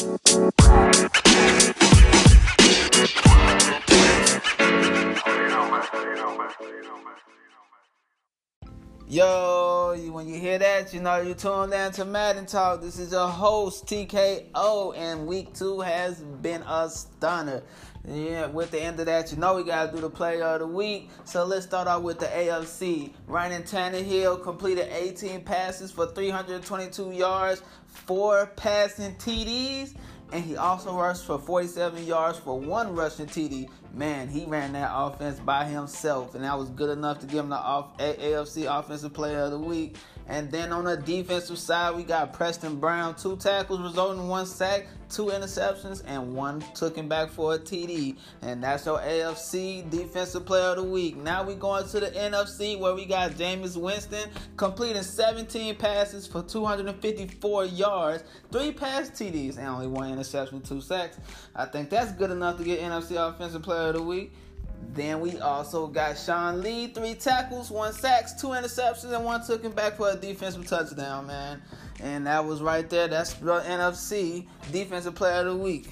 Thank you. Yo, when you hear that, you know you're tuned in to Madden Talk. This is your host TKO, and week two has been a stunner. Yeah, with the end of that, you know we gotta do the player of the week. So let's start out with the AFC. Ryan Tannehill completed 18 passes for 322 yards, four passing TDs, and he also rushed for 47 yards for one rushing TD. Man, he ran that offense by himself, and that was good enough to give him the off- AFC Offensive Player of the Week. And then on the defensive side, we got Preston Brown, two tackles resulting in one sack, two interceptions, and one took him back for a TD. And that's your AFC Defensive Player of the Week. Now we going to the NFC where we got Jameis Winston completing 17 passes for 254 yards, three pass TDs, and only one interception, two sacks. I think that's good enough to get NFC Offensive Player of the Week. Then we also got Sean Lee, three tackles, one sacks, two interceptions, and one took him back for a defensive touchdown, man. And that was right there. That's the NFC Defensive Player of the Week.